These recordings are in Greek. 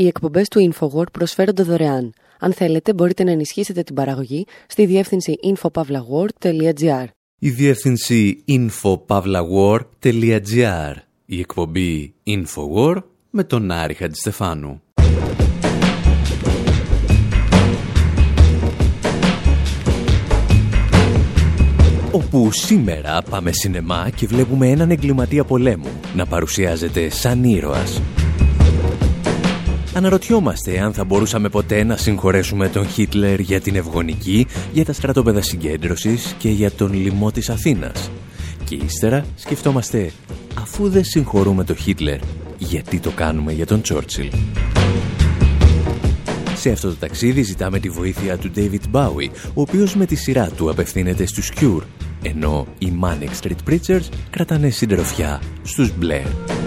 Οι εκπομπές του InfoWord προσφέρονται δωρεάν. Αν θέλετε, μπορείτε να ενισχύσετε την παραγωγή στη διεύθυνση infopavlagor.gr. Η διεύθυνση infopavlagor.gr. Η εκπομπή InfoWord με τον Άρη Χατζηστεφάνου. Όπου σήμερα πάμε σινεμά και βλέπουμε έναν εγκληματία πολέμου να παρουσιάζεται σαν ήρωας. Αναρωτιόμαστε αν θα μπορούσαμε ποτέ να συγχωρέσουμε τον Χίτλερ για την ευγονική, για τα στρατόπεδα συγκέντρωσης και για τον λοιμό της Αθήνας. Και ύστερα σκεφτόμαστε, αφού δεν συγχωρούμε τον Χίτλερ, γιατί το κάνουμε για τον Τσόρτσιλ. Σε αυτό το ταξίδι ζητάμε τη βοήθεια του David Bowie, ο οποίος με τη σειρά του απευθύνεται στους Cure, ενώ οι Manic Street Preachers κρατάνε συντροφιά στους Blair.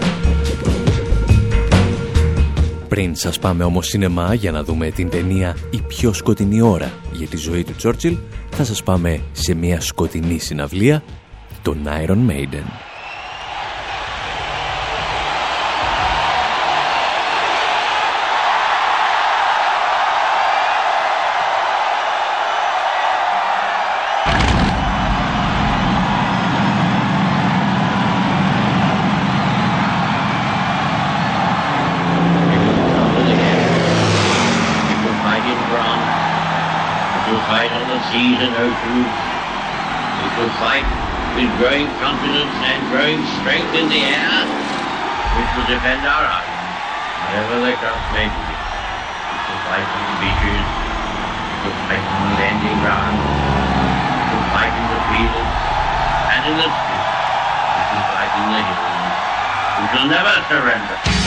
Πριν σας πάμε όμως σινεμά για να δούμε την ταινία «Η πιο σκοτεινή ώρα» για τη ζωή του Τσόρτσιλ, θα σας πάμε σε μια σκοτεινή συναυλία, τον Iron Maiden. seas and oceans. We could fight with growing confidence and growing strength in the air, which will defend our island, whatever the cost may be. We could fight on the beaches, we could fight on the landing ground, we could fight in the fields and in the streets, we could fight in the hills. We shall never surrender.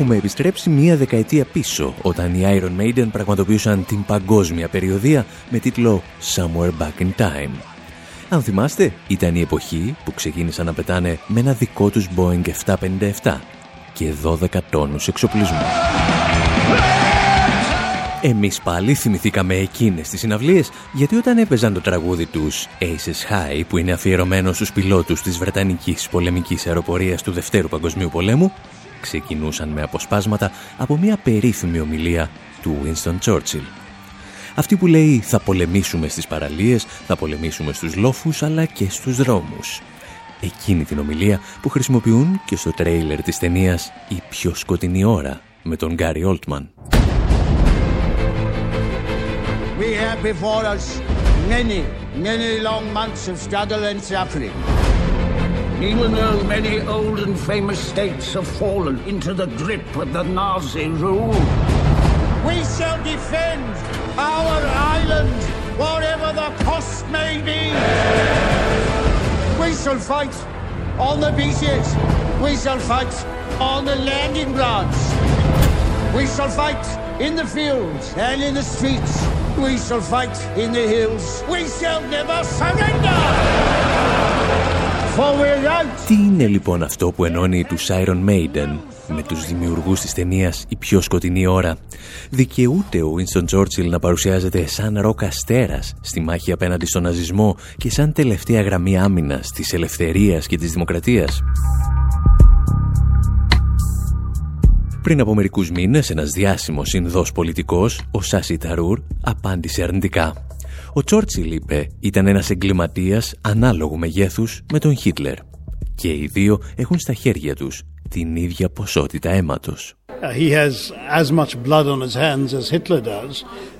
Έχουμε επιστρέψει μία δεκαετία πίσω όταν οι Iron Maiden πραγματοποιούσαν την παγκόσμια περιοδία με τίτλο Somewhere Back in Time. Αν θυμάστε, ήταν η εποχή που ξεκίνησαν να πετάνε με ένα δικό τους Boeing 757 και 12 τόνους εξοπλισμού. Εμείς πάλι θυμηθήκαμε εκείνες τις συναυλίες γιατί όταν έπαιζαν το τραγούδι τους Aces High που είναι αφιερωμένο στους πιλότους της Βρετανικής πολεμικής αεροπορίας του Δευτέρου Παγκοσμίου Πολέμου ξεκινούσαν με αποσπάσματα από μια περίφημη ομιλία του Winston Churchill. Αυτή που λέει θα πολεμήσουμε στις παραλίες, θα πολεμήσουμε στους λόφους αλλά και στους δρόμους. Εκείνη την ομιλία που χρησιμοποιούν και στο τρέιλερ της ταινίας «Η πιο σκοτεινή ώρα» με τον Γκάρι Όλτμαν. We have before us many, many long months of struggle and suffering. Even though many old and famous states have fallen into the grip of the Nazi rule, we shall defend our island, whatever the cost may be. We shall fight on the beaches. We shall fight on the landing grounds. We shall fight in the fields and in the streets. We shall fight in the hills. We shall never surrender. Τι είναι λοιπόν αυτό που ενώνει τους Iron Maiden με τους δημιουργούς της ταινίας «Η πιο σκοτεινή ώρα». Δικαιούται ο Winston Churchill να παρουσιάζεται σαν ροκ αστέρας στη μάχη απέναντι στον ναζισμό και σαν τελευταία γραμμή άμυνας της ελευθερίας και της δημοκρατίας; Πριν από μερικούς μήνες, ένας διάσημος Ινδός πολιτικός, ο Σάσι Ταρούρ, απάντησε αρνητικά. Ο Τσόρτσιλ είπε ήταν ένας εγκληματίας ανάλογου μεγέθους με τον Χίτλερ και οι δύο έχουν στα χέρια τους την ίδια ποσότητα αίματος. He has as much blood on his hands as Hitler does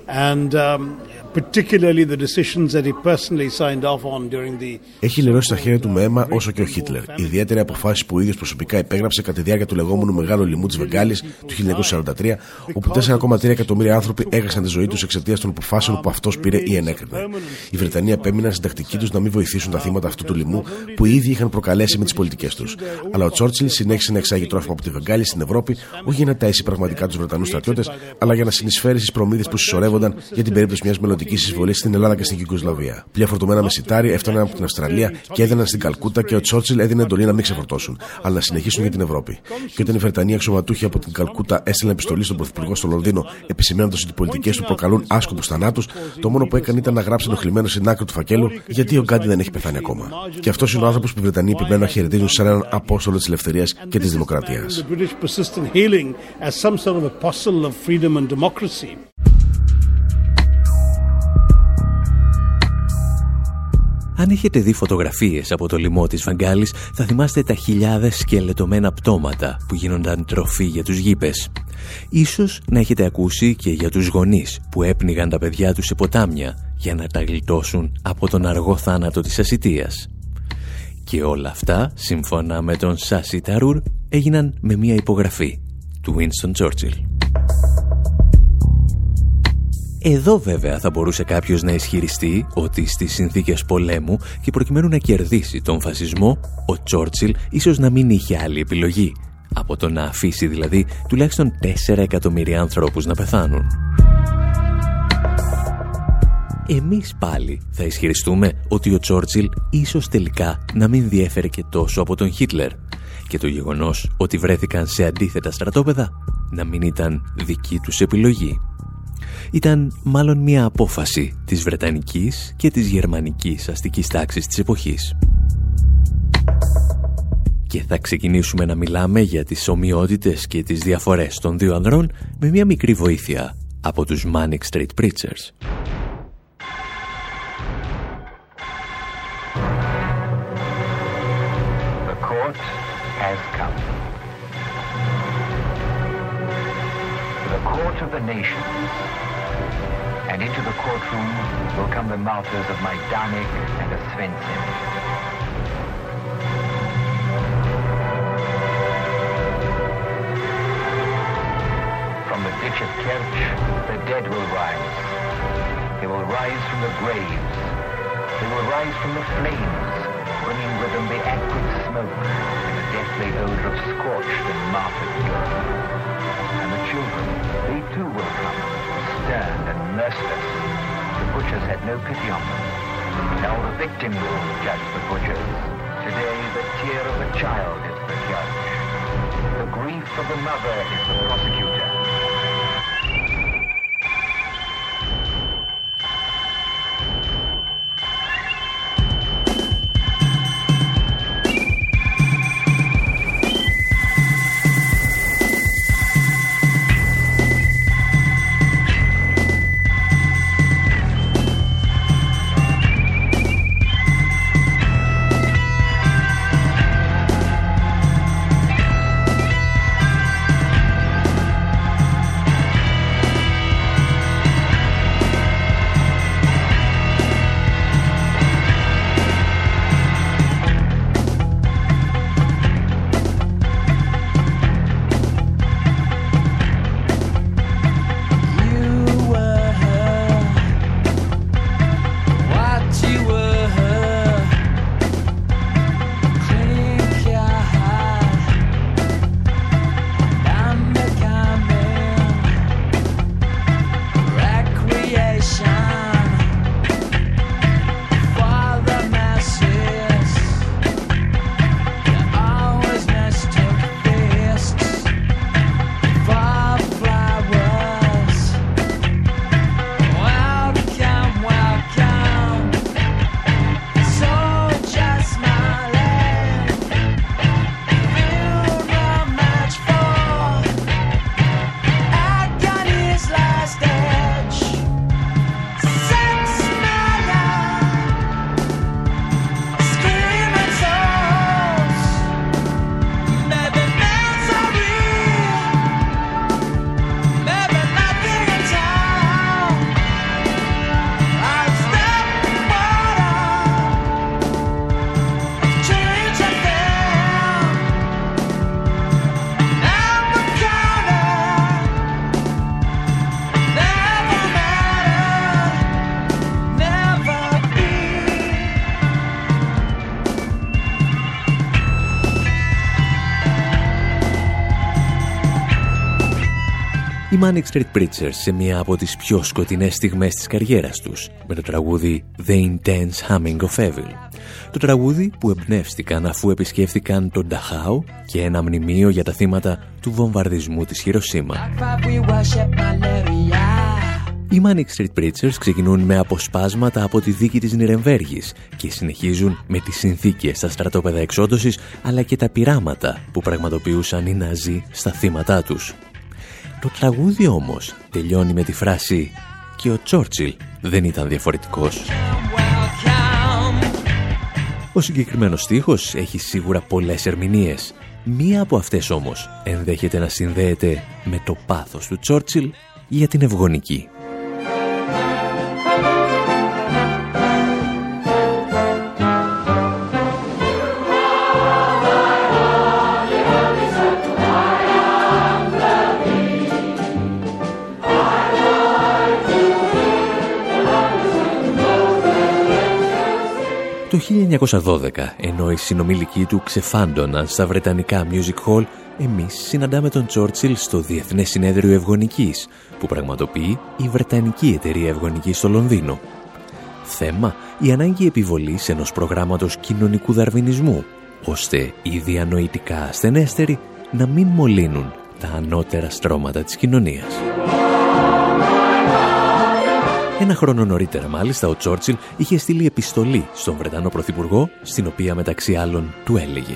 and um, έχει λερώσει τα χέρια του με αίμα όσο και ο Χίτλερ. Ιδιαίτερη αποφάσει που ο ίδιος προσωπικά υπέγραψε κατά τη διάρκεια του λεγόμενου Μεγάλου Λοιμού της Βεγγάλης του 1943, όπου 4,3 εκατομμύρια άνθρωποι έχασαν τη ζωή τους εξαιτίας των αποφάσεων που αυτός πήρε ή ενέκρινε. Οι Βρετανοί επέμειναν στην τακτική τους να μην βοηθήσουν τα θύματα αυτού του λοιμού που οι ίδιοι είχαν προκαλέσει με τις πολιτικές τους. Αλλά ο Τσόρτσιλ συνέχισε να εξάγει τρόφιμα από τη Βεγγάλη στην Ευρώπη, όχι για να ταΐσει πραγματικά τους Βρετανούς στρατιώτες, αλλά για να συνεισφέρει στις προμήθειες που συσσωρεύονταν για την περίπτωση μιας μελλοντικής μελλοντική εισβολής στην Ελλάδα και στην Κυκοσλαβία. Πλοία φορτωμένα με σιτάρι έφταναν από την Αυστραλία και έδιναν στην Καλκούτα και ο Τσόρτσιλ έδινε εντολή να μην ξεφορτώσουν, αλλά να συνεχίσουν για την Ευρώπη. Και όταν οι Βρετανοί αξιωματούχοι από την Καλκούτα έστειλαν επιστολή στον Πρωθυπουργό στο Λονδίνο, επισημένοντα ότι οι πολιτικές του προκαλούν άσκοπου θανάτους, το μόνο που έκανε ήταν να γράψει ενοχλημένο στην άκρη του φακέλου γιατί ο Γκάντι δεν έχει πεθάνει ακόμα. Και αυτός είναι ο άνθρωπος που οι Βρετανοί επιμένουν να χαιρετίζουν σαν έναν απόστολο της ελευθερίας και της δημοκρατίας. Αν έχετε δει φωτογραφίες από το λοιμό της Βαγγάλης, θα θυμάστε τα χιλιάδες σκελετωμένα πτώματα που γίνονταν τροφή για τους γήπες. Ίσως να έχετε ακούσει και για τους γονείς που έπνιγαν τα παιδιά τους σε ποτάμια για να τα γλιτώσουν από τον αργό θάνατο της ασυτείας. Και όλα αυτά, σύμφωνα με τον Σάσι Ταρούρ, έγιναν με μια υπογραφή του Winston Churchill. Εδώ βέβαια θα μπορούσε κάποιος να ισχυριστεί ότι στις συνθήκες πολέμου και προκειμένου να κερδίσει τον φασισμό, ο Τσόρτσιλ ίσως να μην είχε άλλη επιλογή. Από το να αφήσει δηλαδή τουλάχιστον 4 εκατομμύρια ανθρώπους να πεθάνουν. Εμείς πάλι θα ισχυριστούμε ότι ο Τσόρτσιλ ίσως τελικά να μην διέφερε και τόσο από τον Χίτλερ. Και το γεγονός ότι βρέθηκαν σε αντίθετα στρατόπεδα να μην ήταν δική τους επιλογή ήταν μάλλον μια απόφαση της Βρετανικής και της Γερμανικής αστικής τάξης της εποχής. Και θα ξεκινήσουμε να μιλάμε για τις ομοιότητες και τις διαφορές των δύο ανδρών με μια μικρή βοήθεια από τους Manic Street Preachers. The the and into the courtroom will come the martyrs of Majdanek and of Svensson. From the ditch of Kerch, the dead will rise. They will rise from the graves. They will rise from the flames, bringing with them the acrid smoke and the deathly odor of scorched and martyred blood. Too will come stern and merciless. The butchers had no pity on them. Now the victim will judge the butchers. Today the tear of the child is the judge. The grief of the mother is the prosecutor. Manic Street Preachers σε μία από τις πιο σκοτεινές στιγμές της καριέρας τους με το τραγούδι The Intense Humming of Evil. Το τραγούδι που εμπνεύστηκαν αφού επισκέφθηκαν τον Νταχάου και ένα μνημείο για τα θύματα του βομβαρδισμού της Χειροσύμα. Οι Manic Street Preachers ξεκινούν με αποσπάσματα από τη δίκη της Νιρεμβέργης και συνεχίζουν με τις συνθήκες στα στρατόπεδα εξόντωσης αλλά και τα πειράματα που πραγματοποιούσαν οι Ναζί στα θύματά τους. Το τραγούδι όμως τελειώνει με τη φράση «Και ο Τσόρτσιλ δεν ήταν διαφορετικός». Ο συγκεκριμένος στίχος έχει σίγουρα πολλές ερμηνείες. Μία από αυτές όμως ενδέχεται να συνδέεται με το πάθος του Τσόρτσιλ για την ευγονική. Το 1912, ενώ οι συνομιλικοί του ξεφάντωναν στα Βρετανικά Music Hall, εμείς συναντάμε τον Τσόρτσιλ στο Διεθνές Συνέδριο Ευγονικής, που πραγματοποιεί η Βρετανική Εταιρεία Ευγονικής στο Λονδίνο. Θέμα, η ανάγκη επιβολής ενός προγράμματος κοινωνικού δαρβινισμού, ώστε οι διανοητικά ασθενέστεροι να μην μολύνουν τα ανώτερα στρώματα της κοινωνίας. Ένα χρόνο νωρίτερα μάλιστα ο Τσόρτσιλ είχε στείλει επιστολή στον Βρετανό Πρωθυπουργό στην οποία μεταξύ άλλων του έλεγε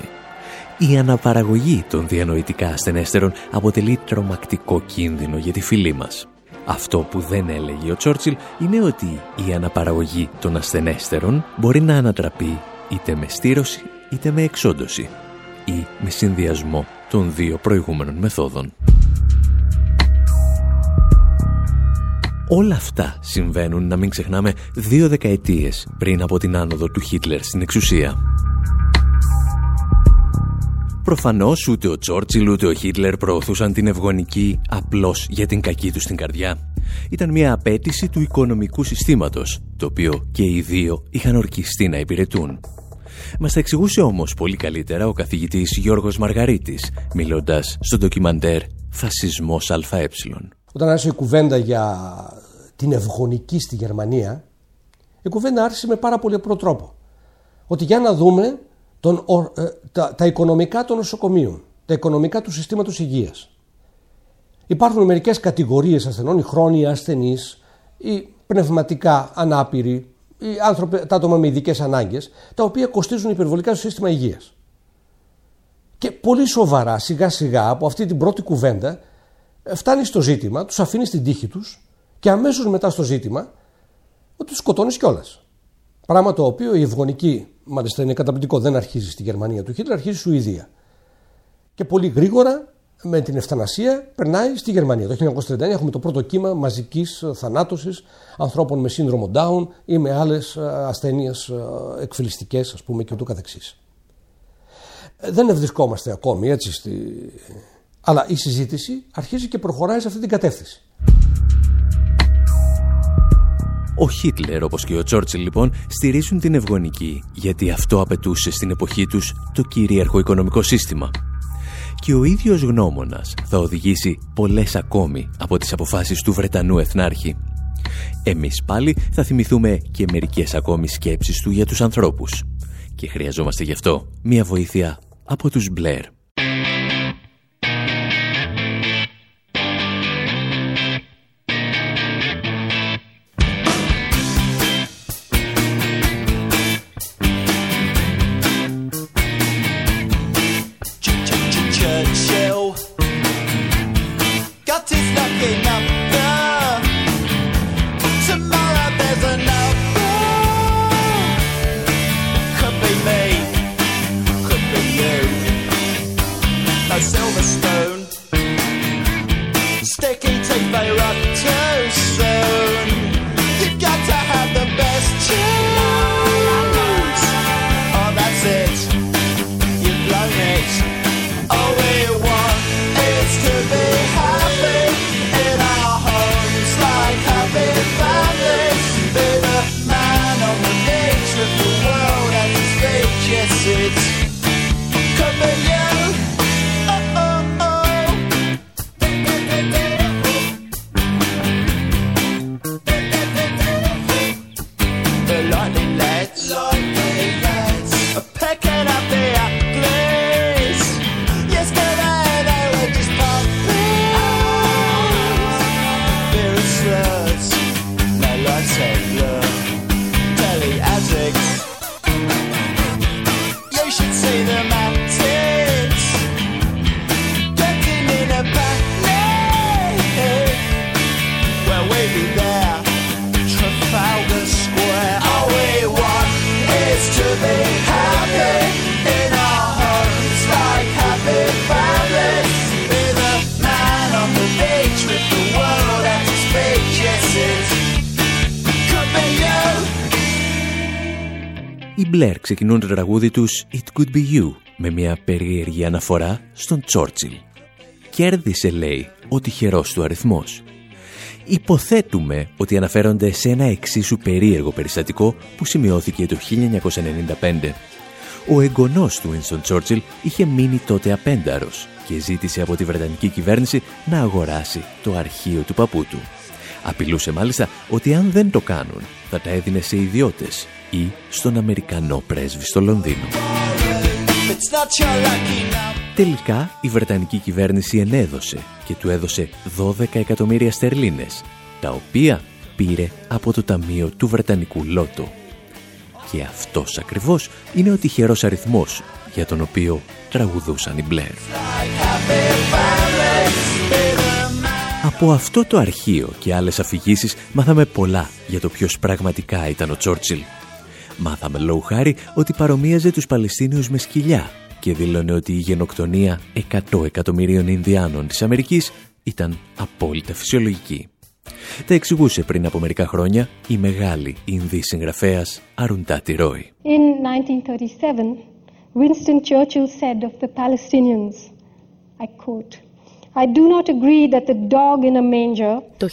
«Η αναπαραγωγή των διανοητικά ασθενέστερων αποτελεί τρομακτικό κίνδυνο για τη φυλή μας». Αυτό που δεν έλεγε ο Τσόρτσιλ είναι ότι η αναπαραγωγή των ασθενέστερων μπορεί να ανατραπεί είτε με στήρωση είτε με εξόντωση ή με συνδυασμό των δύο προηγούμενων μεθόδων. Όλα αυτά συμβαίνουν, να μην ξεχνάμε, δύο δεκαετίες πριν από την άνοδο του Χίτλερ στην εξουσία. Προφανώς ούτε ο Τσόρτσιλ ούτε ο Χίτλερ προωθούσαν την ευγονική απλώς για την κακή τους στην καρδιά. Ήταν μια απέτηση του οικονομικού συστήματος, το οποίο και οι δύο είχαν ορκιστεί να υπηρετούν. Μας τα εξηγούσε όμως πολύ καλύτερα ο καθηγητής Γιώργος Μαργαρίτης, μιλώντας στο ντοκιμαντέρ «Φασισμός ΑΕ». Όταν άρχισε η κουβέντα για την ευγονική στη Γερμανία, η κουβέντα άρχισε με πάρα πολύ απλό τρόπο. Ότι για να δούμε τον, ε, τα, τα οικονομικά των νοσοκομείων, τα οικονομικά του συστήματος υγείας. Υπάρχουν μερικές κατηγορίες ασθενών, οι χρόνιοι ασθενείς, οι πνευματικά ανάπηροι, οι άνθρωποι, τα άτομα με ειδικές ανάγκες, τα οποία κοστίζουν υπερβολικά στο σύστημα υγείας. Και πολύ σοβαρά, σιγά σιγά, από αυτή την πρώτη κουβέντα, φτάνει στο ζήτημα, τους αφήνεις στην τύχη τους και αμέσως μετά στο ζήτημα ότι τους σκοτώνεις κιόλας. Πράγμα το οποίο η ευγονική, μάλιστα είναι καταπληκτικό, δεν αρχίζει στη Γερμανία του Χίτλερ, αρχίζει στη Σουηδία. Και πολύ γρήγορα με την ευθανασία περνάει στη Γερμανία. Το 1939 έχουμε το πρώτο κύμα μαζικής θανάτωσης ανθρώπων με σύνδρομο Down ή με άλλες ασθένειες εκφυλιστικές, ας πούμε, και ούτω καθεξής. Ε, δεν ευρισκόμαστε ακόμη έτσι στη, αλλά η συζήτηση αρχίζει και προχωράει σε αυτή την κατεύθυνση. Ο Χίτλερ όπως και ο Τσόρτσιλ λοιπόν στηρίζουν την ευγονική γιατί αυτό απαιτούσε στην εποχή τους το κυρίαρχο οικονομικό σύστημα. Και ο ίδιος γνώμονας θα οδηγήσει πολλές ακόμη από τις αποφάσεις του Βρετανού Εθνάρχη. Εμείς πάλι θα θυμηθούμε και μερικές ακόμη σκέψεις του για τους ανθρώπους. Και χρειαζόμαστε γι' αυτό μια βοήθεια από τους Μπλερ. Blair ξεκινούν το τραγούδι τους «It Could Be You» με μια περίεργη αναφορά στον Τσόρτσιλ. Κέρδισε, λέει, ο τυχερός του αριθμός. Υποθέτουμε ότι αναφέρονται σε ένα εξίσου περίεργο περιστατικό που σημειώθηκε το 1995. Ο εγγονός του Winston Churchill είχε μείνει τότε απένταρος και ζήτησε από τη Βρετανική κυβέρνηση να αγοράσει το αρχείο του παππού του. Απειλούσε μάλιστα ότι αν δεν το κάνουν θα τα έδινε σε ιδιώτες ή στον Αμερικανό πρέσβη στο Λονδίνο. Τελικά η Βρετανική κυβέρνηση ενέδωσε και του έδωσε 12 εκατομμύρια στερλίνες, τα οποία πήρε από το Ταμείο του Βρετανικού Λότο. Και αυτός ακριβώς είναι ο τυχερός αριθμός για τον οποίο τραγουδούσαν οι Μπλερ. Από αυτό το αρχείο και άλλες αφηγήσεις μάθαμε πολλά για το ποιος πραγματικά ήταν ο Τσόρτσιλ Μάθαμε λόγου χάρη ότι παρομοίαζε τους Παλαιστίνιους με σκυλιά και δήλωνε ότι η γενοκτονία 100 εκατομμυρίων Ινδιάνων της Αμερικής ήταν απόλυτα φυσιολογική. Τα εξηγούσε πριν από μερικά χρόνια η μεγάλη Ινδή συγγραφέας Αρουντάτη Ρόι. In 1937, Winston Churchill said of the Palestinians, I quote, το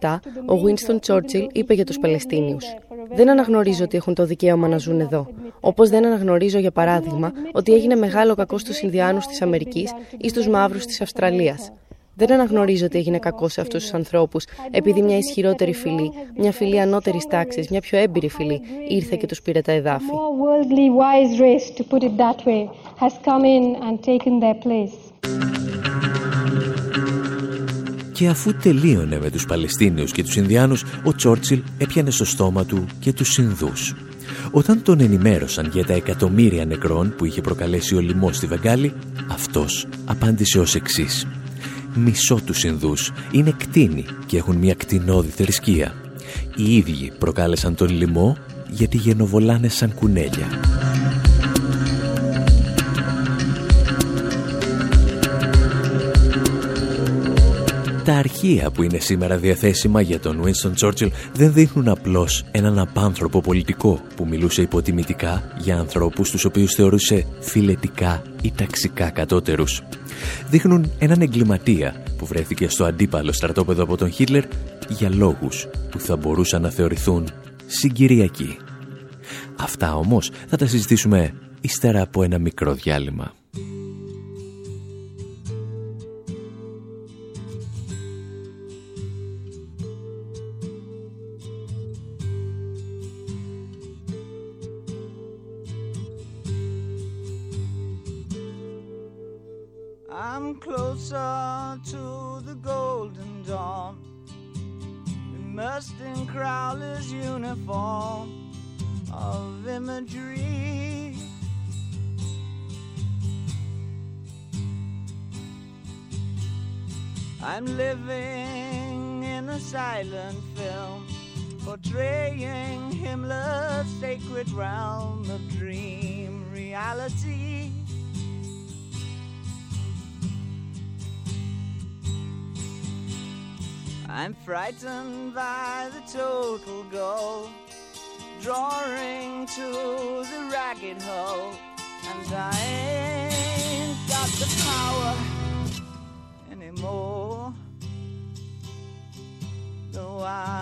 1937, ο Winston Churchill είπε για τους Παλαιστίνιους «Δεν αναγνωρίζω ότι έχουν το δικαίωμα να ζουν εδώ. Όπως δεν αναγνωρίζω, για παράδειγμα, ότι έγινε μεγάλο κακό στους Ινδιάνους της Αμερικής ή στους Μαύρους της Αυστραλίας. Δεν αναγνωρίζω ότι έγινε κακό σε αυτούς τους ανθρώπους, επειδή μια ισχυρότερη φυλή, μια φυλή ανώτερης τάξης, μια πιο έμπειρη φυλή, ήρθε και τους πήρε τα εδάφη. Και αφού τελείωνε με τους Παλαιστίνιους και τους Ινδιάνους, ο Τσόρτσιλ έπιανε στο στόμα του και τους Ινδούς. Όταν τον ενημέρωσαν για τα εκατομμύρια νεκρών που είχε προκαλέσει ο λοιμός στη Βεγγάλη, αυτός απάντησε ως εξής. Μισό τους Ινδούς είναι κτίνοι και έχουν μια κτηνόδη θρησκεία. Οι ίδιοι προκάλεσαν τον λοιμό γιατί γενοβολάνε σαν κουνέλια. Τα αρχεία που είναι σήμερα διαθέσιμα για τον Winston Churchill δεν δείχνουν απλώς έναν απάνθρωπο πολιτικό που μιλούσε υποτιμητικά για ανθρώπους τους οποίους θεωρούσε φιλετικά ή ταξικά κατώτερους. Δείχνουν έναν εγκληματία που βρέθηκε στο αντίπαλο στρατόπεδο από τον Χίτλερ για λόγους που θα μπορούσαν να θεωρηθούν συγκυριακοί. Αυτά όμως θα τα συζητήσουμε ύστερα από ένα μικρό διάλειμμα. Closer to the golden dawn. Immersed in Crowler's uniform of imagery. I'm living in a silent film, portraying Himmler's sacred realm of dream reality. I'm frightened by the total goal, drawing to the ragged hole, and I ain't got the power anymore. No, I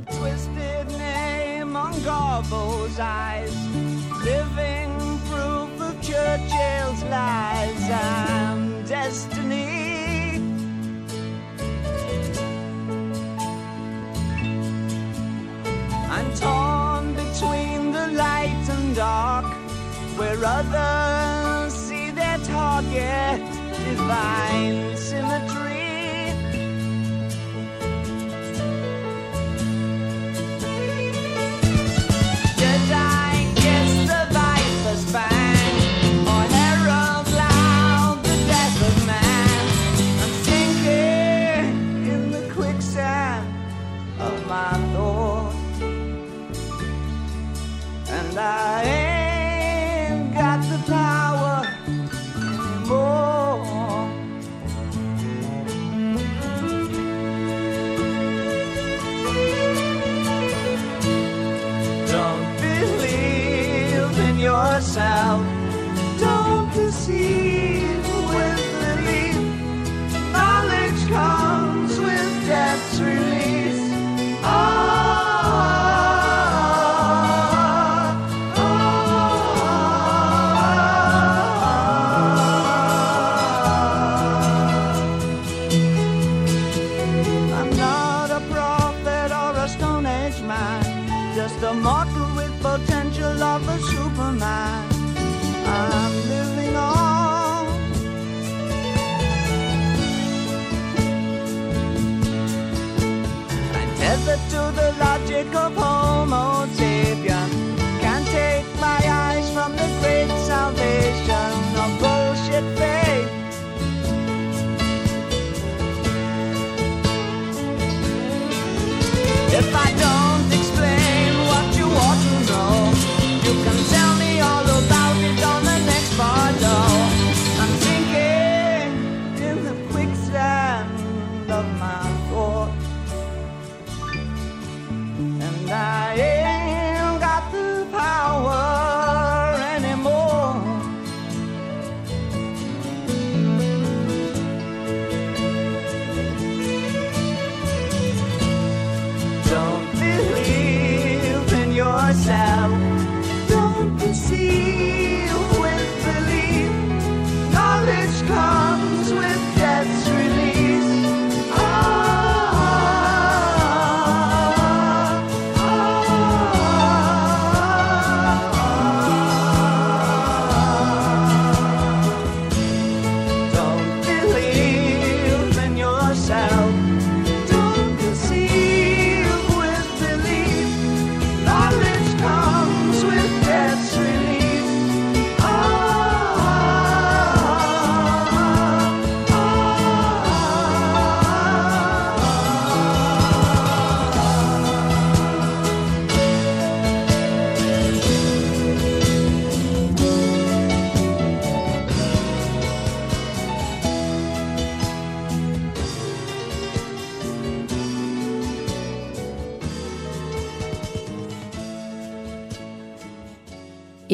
the twisted name on Garbo's eyes. living proof of Churchill's lies and destiny. I'm torn between the light and dark, where others see their target, divine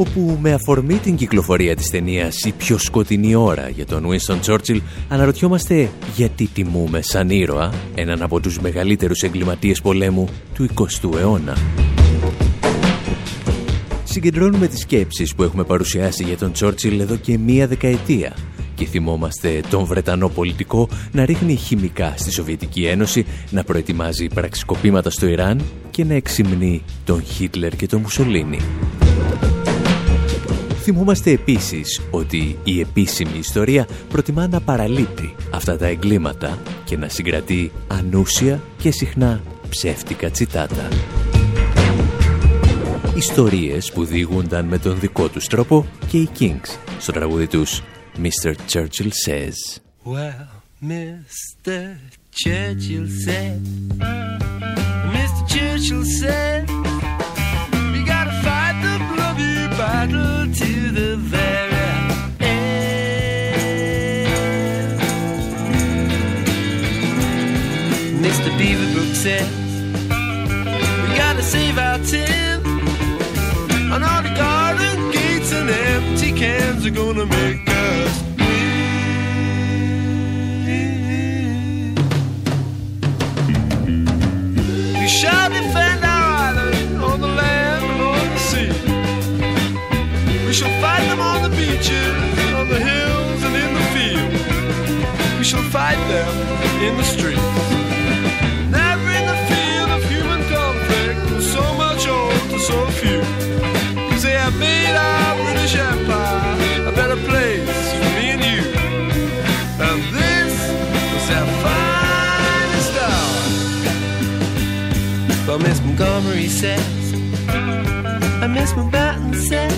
Όπου με αφορμή την κυκλοφορία της ταινίας «Η πιο σκοτεινή ώρα» για τον Winston Churchill αναρωτιόμαστε γιατί τιμούμε σαν ήρωα έναν από τους μεγαλύτερους εγκληματίες πολέμου του 20ου αιώνα. Συγκεντρώνουμε τις σκέψεις που έχουμε παρουσιάσει για τον Churchill εδώ και μία δεκαετία και θυμόμαστε τον Βρετανό πολιτικό να ρίχνει χημικά στη Σοβιετική Ένωση, να προετοιμάζει πραξικοπήματα στο Ιράν και να εξυμνεί τον Χίτλερ και τον Μουσολίνι. Θυμόμαστε επίσης ότι η επίσημη ιστορία προτιμά να παραλείπει αυτά τα εγκλήματα και να συγκρατεί ανούσια και συχνά ψεύτικα τσιτάτα. Ιστορίες που διηγούνταν με τον δικό τους τρόπο και οι Kings στο τραγούδι τους Mr. Churchill Says. Well, Mr. Churchill said, Mr. Churchill said, Said, we save our tin. And all the garden gates and empty cans are gonna make us We shall defend our island on the land and on the sea. We shall fight them on the beaches, on the hills and in the fields. We shall fight them in the streets. Made our British Empire a better place for me and you. And this was their finest hour. But Miss Montgomery says, and Miss Mountbatten says,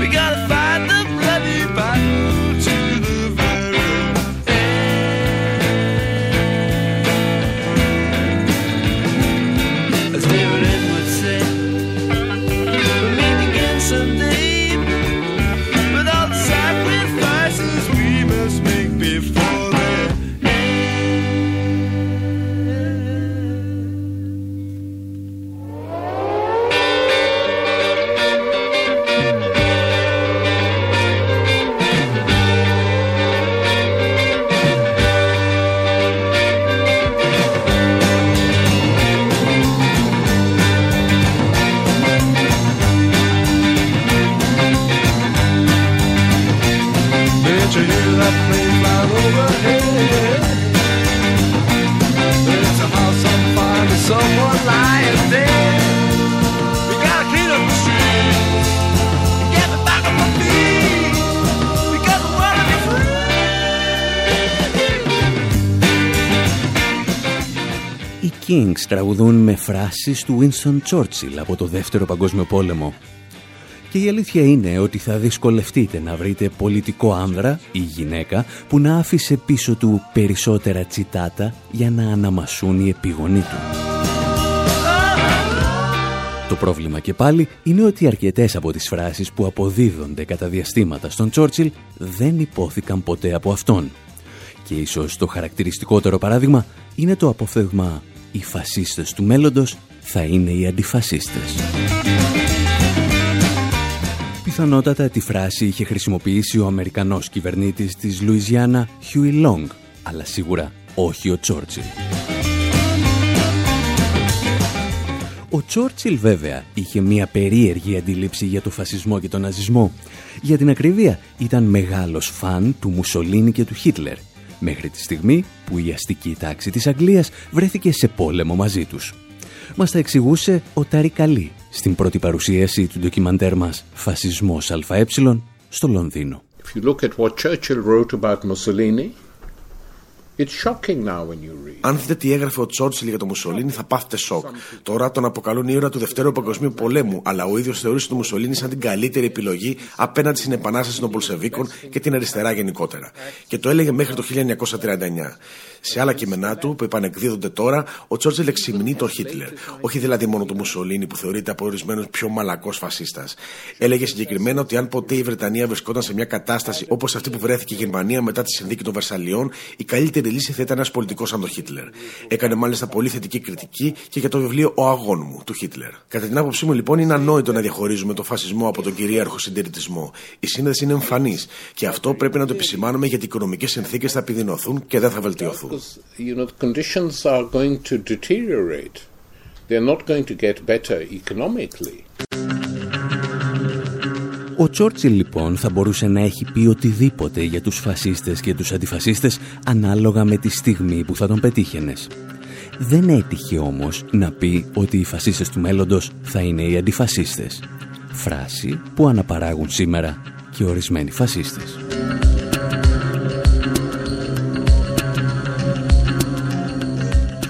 we gotta fight Kings τραγουδούν με φράσεις του Winston Churchill από το Δεύτερο Παγκόσμιο Πόλεμο. Και η αλήθεια είναι ότι θα δυσκολευτείτε να βρείτε πολιτικό άνδρα ή γυναίκα που να άφησε πίσω του περισσότερα τσιτάτα για να αναμασούν οι επίγονοί του. Το πρόβλημα και πάλι είναι ότι αρκετές από τις φράσεις που αποδίδονται κατά διαστήματα στον Τσόρτσιλ δεν υπόθηκαν ποτέ από αυτόν. Και ίσως το χαρακτηριστικότερο παράδειγμα είναι το απόφθεγμα «Οι φασίστες του μέλλοντος θα είναι οι αντιφασίστες». Πιθανότατα τη φράση είχε χρησιμοποιήσει ο Αμερικανός κυβερνήτης της Λουιζιάννα Χιούι Λονγκ, αλλά σίγουρα όχι ο Τσόρτσιλ. Ο Τσόρτσιλ βέβαια είχε μια περίεργη αντίληψη για το φασισμό και τον ναζισμό. Για την ακρίβεια ήταν μεγάλος φαν του Μουσολίνη και του Χίτλερ, μέχρι τη στιγμή που η αστική τάξη της Αγγλίας βρέθηκε σε πόλεμο μαζί τους. Μας τα εξηγούσε ο Τάρι Καλή στην πρώτη παρουσίαση του ντοκιμαντέρ μας «Φασισμός ΑΕ» στο Λονδίνο. If you look at what Churchill wrote about Mussolini, Αν δείτε τι έγραφε ο Τσόρτσιλ για τον Μουσολίνη, θα πάθετε σοκ. Τώρα τον αποκαλούν ήρωα του Δευτέρου Παγκοσμίου Πολέμου, αλλά ο ίδιος θεωρούσε τον Μουσολίνη σαν την καλύτερη επιλογή απέναντι στην επανάσταση των Πολσεβίκων και την αριστερά γενικότερα. Και το έλεγε μέχρι το 1939. Σε άλλα κείμενά του, που επανεκδίδονται τώρα, ο Τσόρτσιλ εξυμνεί τον Χίτλερ. Όχι δηλαδή μόνο τον Μουσολίνη, που θεωρείται από ορισμένους πιο μαλακός φασίστας. Έλεγε συγκεκριμένα ότι αν ποτέ η Βρετανία βρισκόταν σε μια κατάσταση όπως αυτή που βρέθηκε η Γερμανία μετά τη συνθήκη των Βερσαλιών, η καλύτερη λύση θα ήταν ένας πολιτικός σαν τον Χίτλερ. Έκανε μάλιστα πολύ θετική κριτική και για το βιβλίο Ο Αγών μου του Χίτλερ. Κατά την άποψή μου, λοιπόν, είναι ανόητο να διαχωρίζουμε τον φασισμό από τον κυρίαρχο συντηρητισμό. Η σύνδεση είναι εμφανής και αυτό πρέπει να το επισημάνουμε γιατί οι οικονομικές συνθήκες θα επιδεινωθούν και δεν θα βελτιωθούν. Because, you know, the conditions are going to deteriorate. They're not going to get better economically. Ο Τσόρτσιλ λοιπόν θα μπορούσε να έχει πει οτιδήποτε για τους φασίστες και τους αντιφασίστες ανάλογα με τη στιγμή που θα τον πετύχαινες. Δεν έτυχε όμως να πει ότι οι φασίστες του μέλλοντος θα είναι οι αντιφασίστες. Φράση που αναπαράγουν σήμερα και ορισμένοι φασίστες.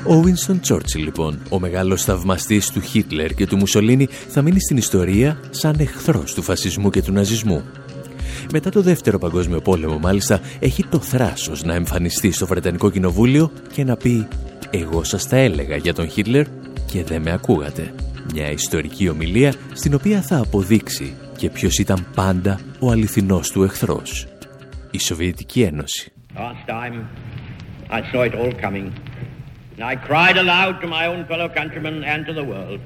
Ο Winston Churchill, λοιπόν, ο μεγάλος θαυμαστής του Χίτλερ και του Μουσολίνη, θα μείνει στην ιστορία σαν εχθρός του φασισμού και του ναζισμού. Μετά το Δεύτερο Παγκόσμιο Πόλεμο, μάλιστα, έχει το θράσος να εμφανιστεί στο Βρετανικό Κοινοβούλιο και να πει «Εγώ σας τα έλεγα για τον Χίτλερ και δεν με ακούγατε». Μια ιστορική ομιλία στην οποία θα αποδείξει και ποιος ήταν πάντα ο αληθινός του εχθρός. Η Σοβιετική Ένωση. Last time I saw it all coming. I cried aloud to my own fellow countrymen and to the world,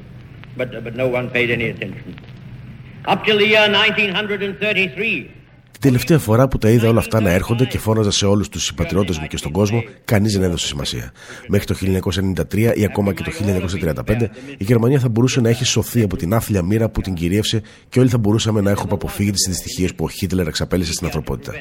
but, but no one paid any attention. Up till the year 1933, τελευταία φορά που τα είδα όλα αυτά να έρχονται και φώναζα σε όλους τους συμπατριώτες μου και στον κόσμο, κανείς δεν έδωσε σημασία. Μέχρι το 1993 ή ακόμα και το 1935, η Γερμανία θα μπορούσε να έχει σωθεί από την άθλια μοίρα που την κυρίευσε και όλοι θα μπορούσαμε να έχουμε αποφύγει τις δυστυχίες που ο Χίτλερ εξαπέλυσε στην ανθρωπότητα.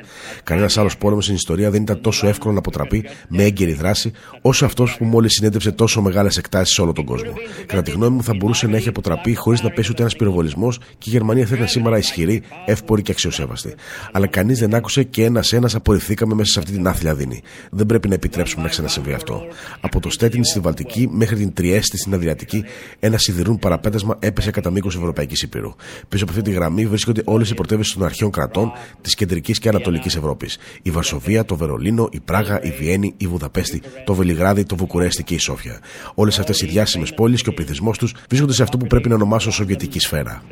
Κανένας άλλος πόλεμος στην ιστορία δεν ήταν τόσο εύκολο να αποτραπεί με έγκαιρη δράση όσο αυτός που μόλις συνέντευξε τόσο μεγάλες εκτάσεις σε όλο τον κόσμο. Κατά τη γνώμη μου, θα μπορούσε να έχει αποτραπεί χωρίς να πέσει ούτε ένας πυροβολισμός και η Γερμανία θα ήταν σήμερα ισχυρή, εύπορη και αξιοσέβαστη αλλά κανείς δεν άκουσε και ένα-ένα απορριφθήκαμε μέσα σε αυτή την άθλια δίνη. Δεν πρέπει να επιτρέψουμε να ξανασυμβεί αυτό. Από το Στέτιν στη Βαλτική μέχρι την Τριέστη στην Αδριατική, ένα σιδηρούν παραπέτασμα έπεσε κατά μήκος Ευρωπαϊκής Υπήρου. Πίσω από αυτή τη γραμμή βρίσκονται όλες οι πρωτεύουσες των αρχαίων κρατών της κεντρικής και ανατολικής Ευρώπης. Η Βαρσοβία, το Βερολίνο, η Πράγα, η Βιέννη, η Βουδαπέστη, το Βελιγράδι, το Βουκουρέστι και η Σόφια. Όλες αυτές οι διάσημες πόλεις και ο πληθυσμός τους βρίσκονται σε αυτό που πρέπει να ονομάσω Σοβιετική σφαίρα.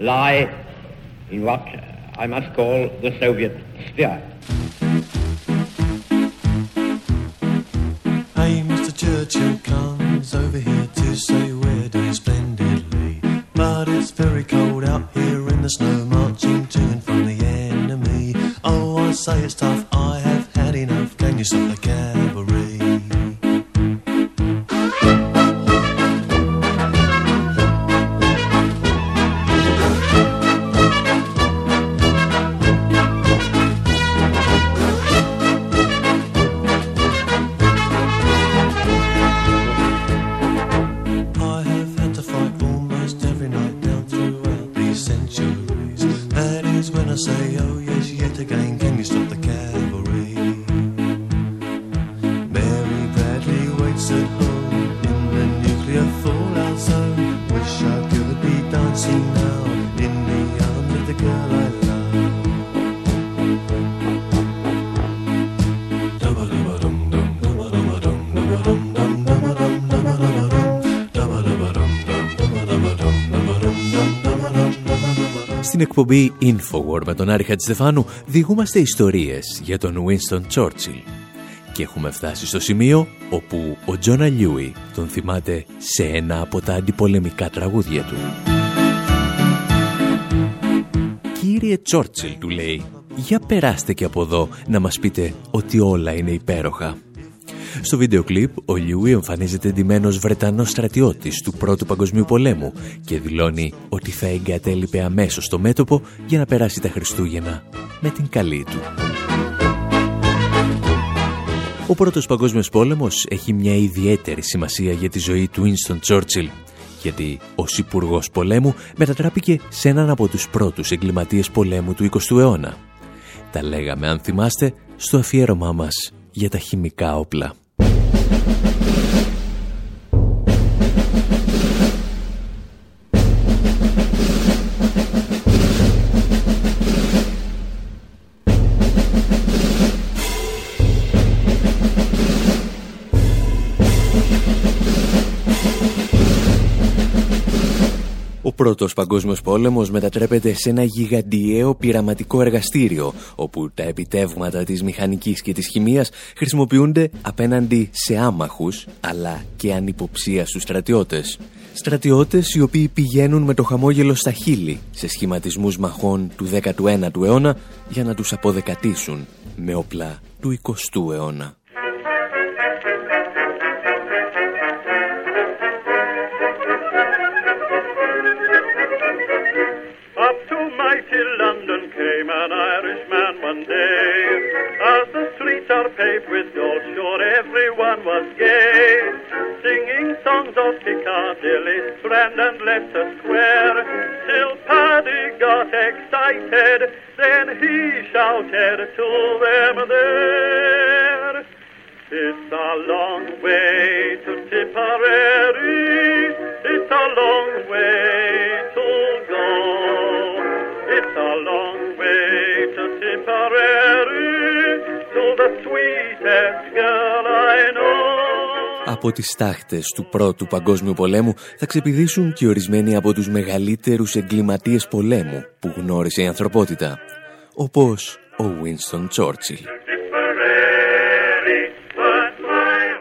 I must call the Soviet sphere. Hey, Mr. Churchill comes over here to say we're doing splendidly. But it's very cold out here in the snow, marching to and from the enemy. Oh, I say it's tough, I have had enough. Can you stop the cavalry? Στην εκπομπή Infowar με τον Άρη Χατζηστεφάνου διηγούμαστε ιστορίες για τον Winston Churchill. Και έχουμε φτάσει στο σημείο όπου ο Τζόνα Λιούι τον θυμάται σε ένα από τα αντιπολεμικά τραγούδια του. Κύριε Τσόρτσιλ, του λέει, για περάστε και από εδώ να μας πείτε ότι όλα είναι υπέροχα. Στο βίντεο κλιπ, ο Λιούι εμφανίζεται εντυμένος Βρετανός στρατιώτης του Πρώτου Παγκοσμίου Πολέμου και δηλώνει ότι θα εγκατέλειπε αμέσως το μέτωπο για να περάσει τα Χριστούγεννα με την καλή του. Ο Πρώτος Παγκόσμιος Πόλεμος έχει μια ιδιαίτερη σημασία για τη ζωή του Winston Churchill γιατί ως υπουργός πολέμου μετατράπηκε σε έναν από τους πρώτους εγκληματίες πολέμου του 20ου αιώνα. Τα λέγαμε, αν θυμάστε, στο αφιέρωμά μας για τα χημικά όπλα. Πρώτος παγκόσμιος πόλεμος μετατρέπεται σε ένα γιγαντιαίο πειραματικό εργαστήριο, όπου τα επιτεύγματα της μηχανικής και της χημείας χρησιμοποιούνται απέναντι σε άμαχους, αλλά και ανυποψίαστους στρατιώτες. Στρατιώτες οι οποίοι πηγαίνουν με το χαμόγελο στα χείλη σε σχηματισμούς μαχών του 19ου αιώνα για να τους αποδεκατήσουν με όπλα του 20ου αιώνα. With gold, sure everyone was gay. Singing songs of Piccadilly, Strand and Leicester Square. Till Paddy got excited, then he shouted to them there. It's a long way to Tipperary. It's a long way to go. It's a long way to Tipperary. To the know. Από τις τάχτες του Πρώτου Παγκόσμιου Πολέμου θα ξεπηδήσουν και ορισμένοι από τους μεγαλύτερους εγκληματίες πολέμου που γνώρισε η ανθρωπότητα, όπως ο Winston Churchill.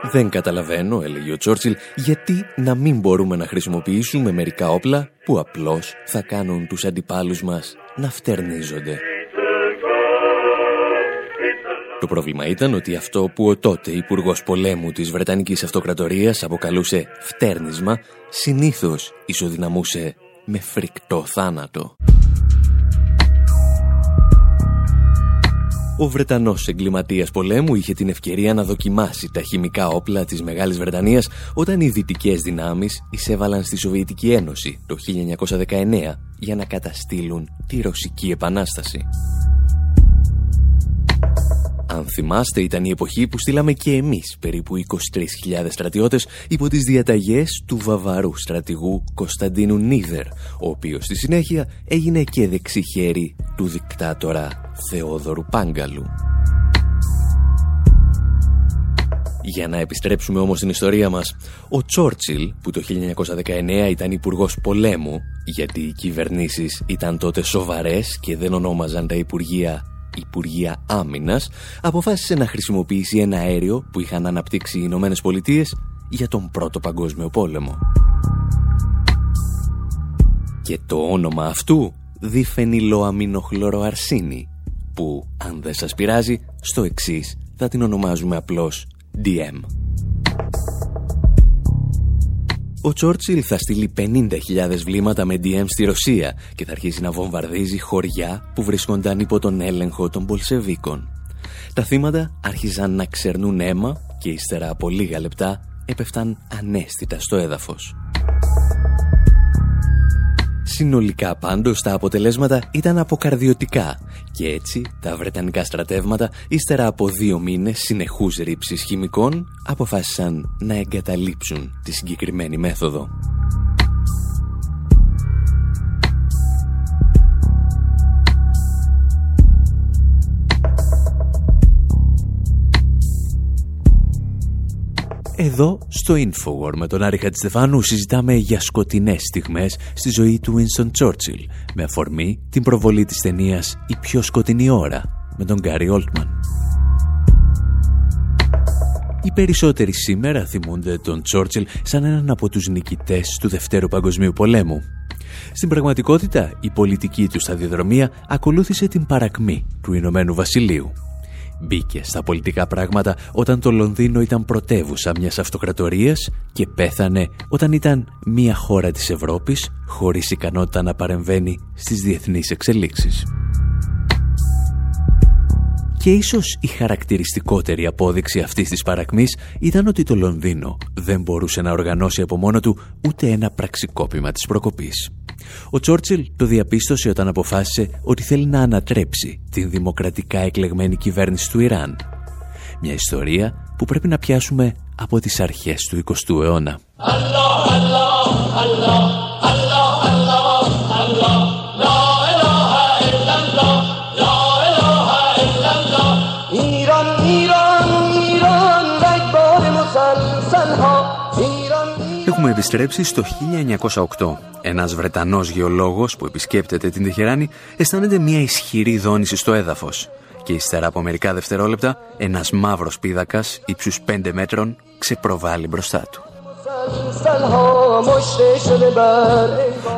Δεν καταλαβαίνω, έλεγε ο Τσόρτσιλ, γιατί να μην μπορούμε να χρησιμοποιήσουμε μερικά όπλα που απλώς θα κάνουν τους αντιπάλους μας να φτερνίζονται. Το πρόβλημα ήταν ότι αυτό που ο τότε υπουργός πολέμου της Βρετανικής Αυτοκρατορίας αποκαλούσε φτέρνισμα, συνήθως ισοδυναμούσε με φρικτό θάνατο. Ο Βρετανός εγκληματίας πολέμου είχε την ευκαιρία να δοκιμάσει τα χημικά όπλα της Μεγάλης Βρετανίας όταν οι δυτικές δυνάμεις εισέβαλαν στη Σοβιετική Ένωση το 1919 για να καταστήλουν τη Ρωσική Επανάσταση. Αν θυμάστε, ήταν η εποχή που στείλαμε και εμείς περίπου 23.000 στρατιώτες υπό τις διαταγές του βαβαρού στρατηγού Κωνσταντίνου Νίδερ, ο οποίος στη συνέχεια έγινε και δεξί χέρι του δικτάτορα Θεόδωρου Πάγκαλου. Για να επιστρέψουμε όμως στην ιστορία μας, ο Τσόρτσιλ, που το 1919 ήταν υπουργός πολέμου, γιατί οι κυβερνήσεις ήταν τότε σοβαρές και δεν ονόμαζαν τα υπουργεία Υπουργεία Άμυνας αποφάσισε να χρησιμοποιήσει ένα αέριο που είχαν αναπτύξει οι Ηνωμένες Πολιτείες για τον Πρώτο Παγκόσμιο Πόλεμο. Και το όνομα αυτού διφενιλοαμινοχλωροαρσίνη που, αν δεν σας πειράζει, στο εξής θα την ονομάζουμε απλώς DM. Ο Τσόρτσιλ θα στείλει 50.000 βλήματα με DM στη Ρωσία και θα αρχίσει να βομβαρδίζει χωριά που βρίσκονταν υπό τον έλεγχο των Πολσεβίκων. Τα θύματα άρχιζαν να ξερνούν αίμα και ύστερα από λίγα λεπτά έπεφταν ανέστητα στο έδαφος. Συνολικά πάντως τα αποτελέσματα ήταν αποκαρδιωτικά και έτσι τα βρετανικά στρατεύματα ύστερα από δύο μήνες συνεχούς ρήψης χημικών αποφάσισαν να εγκαταλείψουν τη συγκεκριμένη μέθοδο. Εδώ στο Infowar με τον Άρη Χατζηστεφάνου συζητάμε για σκοτεινές στιγμές στη ζωή του Winston Churchill με αφορμή την προβολή της ταινίας «Η πιο σκοτεινή ώρα» με τον Γκάρι Όλτμαν. Οι περισσότεροι σήμερα θυμούνται τον Τσόρτσιλ σαν έναν από τους νικητές του Δευτέρου Παγκοσμίου Πολέμου. Στην πραγματικότητα, η πολιτική του σταδιοδρομία ακολούθησε την παρακμή του Ηνωμένου Βασιλείου Μπήκε στα πολιτικά πράγματα όταν το Λονδίνο ήταν πρωτεύουσα μιας αυτοκρατορίας και πέθανε όταν ήταν μια χώρα της Ευρώπης χωρίς ικανότητα να παρεμβαίνει στις διεθνείς εξελίξεις. Και ίσως η χαρακτηριστικότερη απόδειξη αυτής της παρακμής ήταν ότι το Λονδίνο δεν μπορούσε να οργανώσει από μόνο του ούτε ένα πραξικόπημα της προκοπής. Ο Τσόρτσιλ το διαπίστωσε όταν αποφάσισε ότι θέλει να ανατρέψει την δημοκρατικά εκλεγμένη κυβέρνηση του Ιράν. Μια ιστορία που πρέπει να πιάσουμε από τις αρχές του 20ου αιώνα. Έχουμε επιστρέψει στο 1908. Ένας Βρετανός γεωλόγος που επισκέπτεται την Τεχεράνη αισθάνεται μια ισχυρή δόνηση στο έδαφος. Και ύστερα από μερικά δευτερόλεπτα, ένας μαύρος πίδακας ύψους 5 μέτρων ξεπροβάλλει μπροστά του.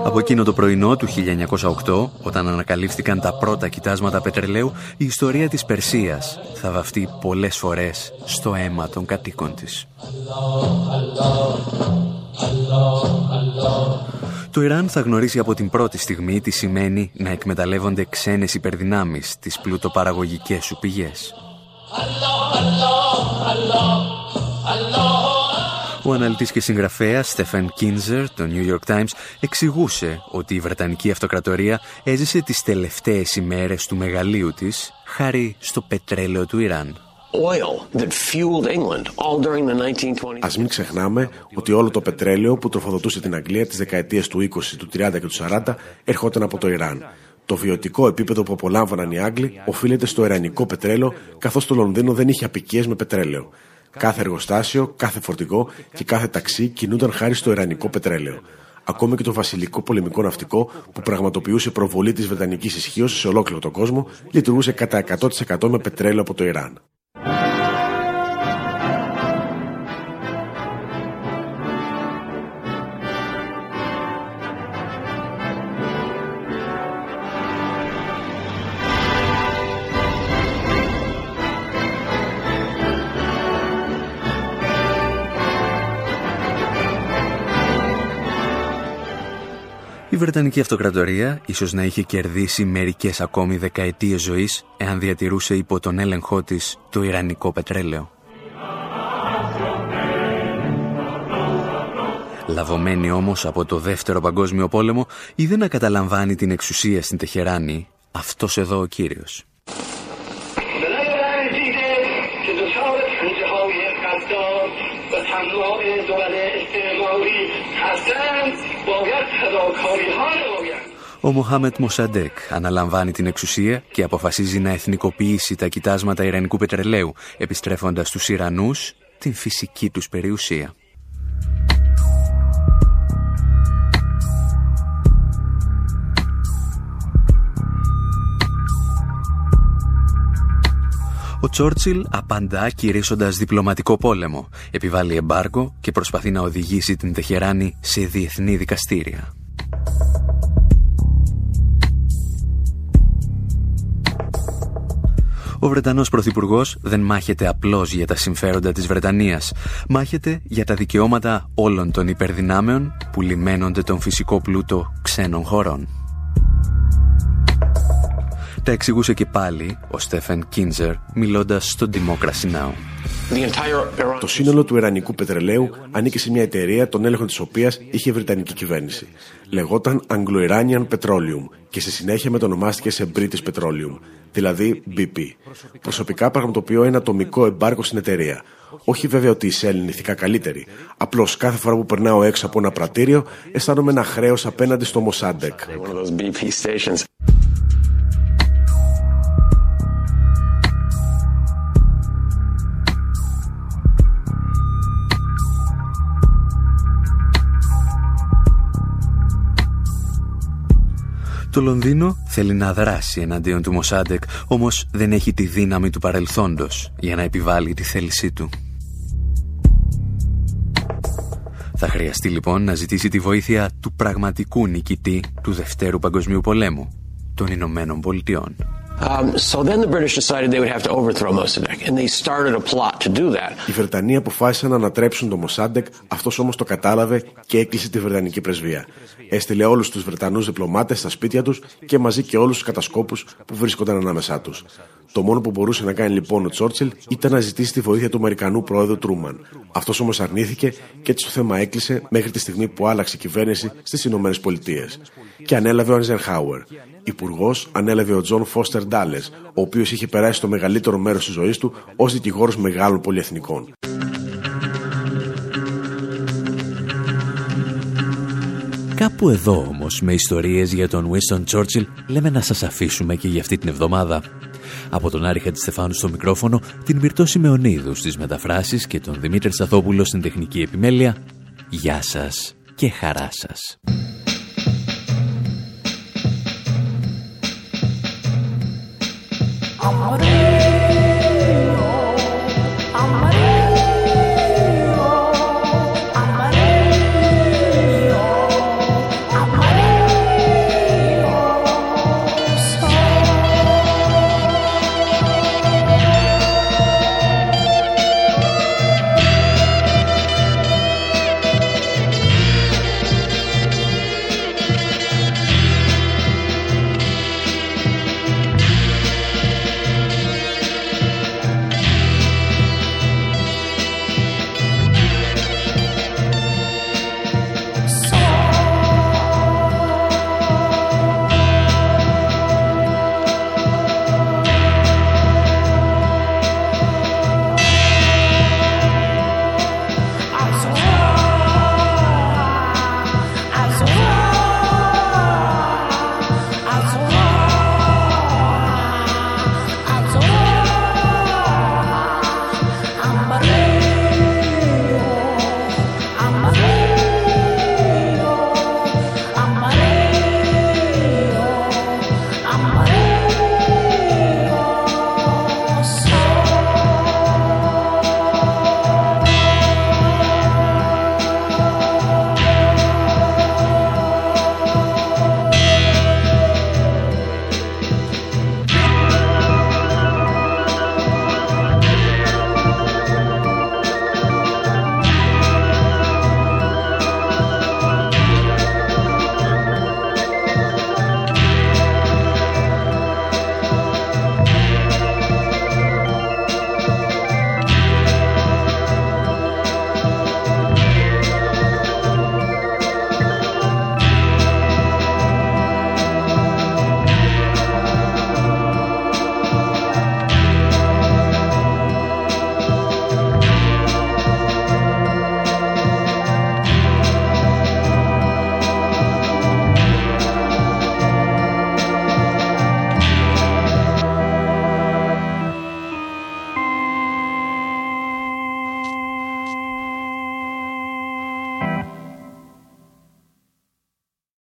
Από εκείνο το πρωινό του 1908, όταν ανακαλύφθηκαν τα πρώτα κοιτάσματα πετρελαίου, η ιστορία της Περσίας θα βαφτεί πολλές φορές στο αίμα των κατοίκων της. Το Ιράν θα γνωρίσει από την πρώτη στιγμή τι σημαίνει να εκμεταλλεύονται ξένες υπερδυνάμεις τις πλουτοπαραγωγικές σου πηγές. Ο αναλυτής και συγγραφέας Στεφεν Κίνζερ, το New York Times, εξηγούσε ότι η Βρετανική Αυτοκρατορία έζησε τις τελευταίες ημέρες του μεγαλείου της χάρη στο πετρέλαιο του Ιράν. Ας μην ξεχνάμε ότι όλο το πετρέλαιο που τροφοδοτούσε την Αγγλία τις δεκαετίες του 20, του 30 και του 40 ερχόταν από το Ιράν. Το βιωτικό επίπεδο που απολάμβαναν οι Άγγλοι οφείλεται στο ιρανικό πετρέλαιο, καθώς το Λονδίνο δεν είχε απικίες με πετρέλαιο. Κάθε εργοστάσιο, κάθε φορτηγό και κάθε ταξί κινούνταν χάρη στο ιρανικό πετρέλαιο. Ακόμη και το βασιλικό πολεμικό ναυτικό που πραγματοποιούσε προβολή της Βρετανικής ισχύω σε ολόκληρο τον κόσμο λειτουργούσε κατά 100% με πετρέλαιο από το Ιράν. Βρετανική Αυτοκρατορία ίσως να είχε κερδίσει μερικές ακόμη δεκαετίες ζωής εάν διατηρούσε υπό τον έλεγχό της το Ιρανικό πετρέλαιο. Λαβωμένη όμως από το Δεύτερο Παγκόσμιο Πόλεμο, είδε να καταλαμβάνει την εξουσία στην Τεχεράνη αυτός εδώ ο κύριος. Ο Μοχάμετ Μοσαντέκ αναλαμβάνει την εξουσία και αποφασίζει να εθνικοποιήσει τα κοιτάσματα Ιρανικού πετρελαίου, επιστρέφοντας στους Ιρανούς την φυσική τους περιουσία. Ο Τσόρτσιλ απαντά κηρύσσοντας διπλωματικό πόλεμο, επιβάλλει εμπάργκο και προσπαθεί να οδηγήσει την Τεχεράνη σε διεθνή δικαστήρια. Ο Βρετανός Πρωθυπουργός δεν μάχεται απλώς για τα συμφέροντα της Βρετανίας. Μάχεται για τα δικαιώματα όλων των υπερδυνάμεων που λιμένονται τον φυσικό πλούτο ξένων χωρών. Τα εξηγούσε και πάλι ο Στέφεν Κίντζερ μιλώντας στο Democracy Now! Το σύνολο του Ιρανικού πετρελαίου ανήκε σε μια εταιρεία, τον έλεγχο της οποίας είχε η Βρετανική κυβέρνηση. Λεγόταν Anglo-Iranian Petroleum και στη συνέχεια μετονομάστηκε σε British Petroleum, δηλαδή BP. Προσωπικά πραγματοποιώ ένα ατομικό εμπάρκο στην εταιρεία. Όχι βέβαια ότι η Shell είναι ηθικά καλύτερη. Απλώς κάθε φορά που περνάω έξω από ένα πρατήριο, αισθάνομαι ένα χρέος απέναντι στο Mossadegh. Το Λονδίνο θέλει να δράσει εναντίον του Μοσάντεκ, όμως δεν έχει τη δύναμη του παρελθόντος για να επιβάλλει τη θέλησή του. Θα χρειαστεί λοιπόν να ζητήσει τη βοήθεια του πραγματικού νικητή του Δευτέρου Παγκοσμίου Πολέμου, των Ηνωμένων Πολιτειών. Οι Βρετανοί αποφάσισαν να ανατρέψουν το Μοσάντεκ, αυτός όμως το κατάλαβε και έκλεισε τη Βρετανική πρεσβεία. Έστειλε όλους τους Βρετανούς διπλωμάτες στα σπίτια τους και μαζί και όλους τους κατασκόπους που βρίσκονταν ανάμεσά τους. Το μόνο που μπορούσε να κάνει λοιπόν ο Τσόρτσιλ ήταν να ζητήσει τη βοήθεια του Αμερικανού πρόεδρου Τρούμαν. Αυτός όμως αρνήθηκε και έτσι το θέμα έκλεισε μέχρι τη στιγμή που άλλαξε η κυβέρνηση στις Ηνωμένες Πολιτείες. Και ανέλαβε ο Αϊζενχάουερ. Υπουργός ανέλαβε ο Τζον Φώστερ Ντάλες, ο οποίος είχε περάσει το μεγαλύτερο μέρος της ζωής του ως δικηγόρος μεγάλων πολυεθνικών. Κάπου εδώ όμως με ιστορίες για τον Winston Churchill λέμε να σας αφήσουμε και για αυτή την εβδομάδα. Από τον Άρη Χατζηστεφάνου στο μικρόφωνο, την Μυρτώ Σιμεωνίδου στις μεταφράσεις και τον Δημήτρη Σαθόπουλο στην τεχνική επιμέλεια. Γεια σας και χαρά σας. Ahora.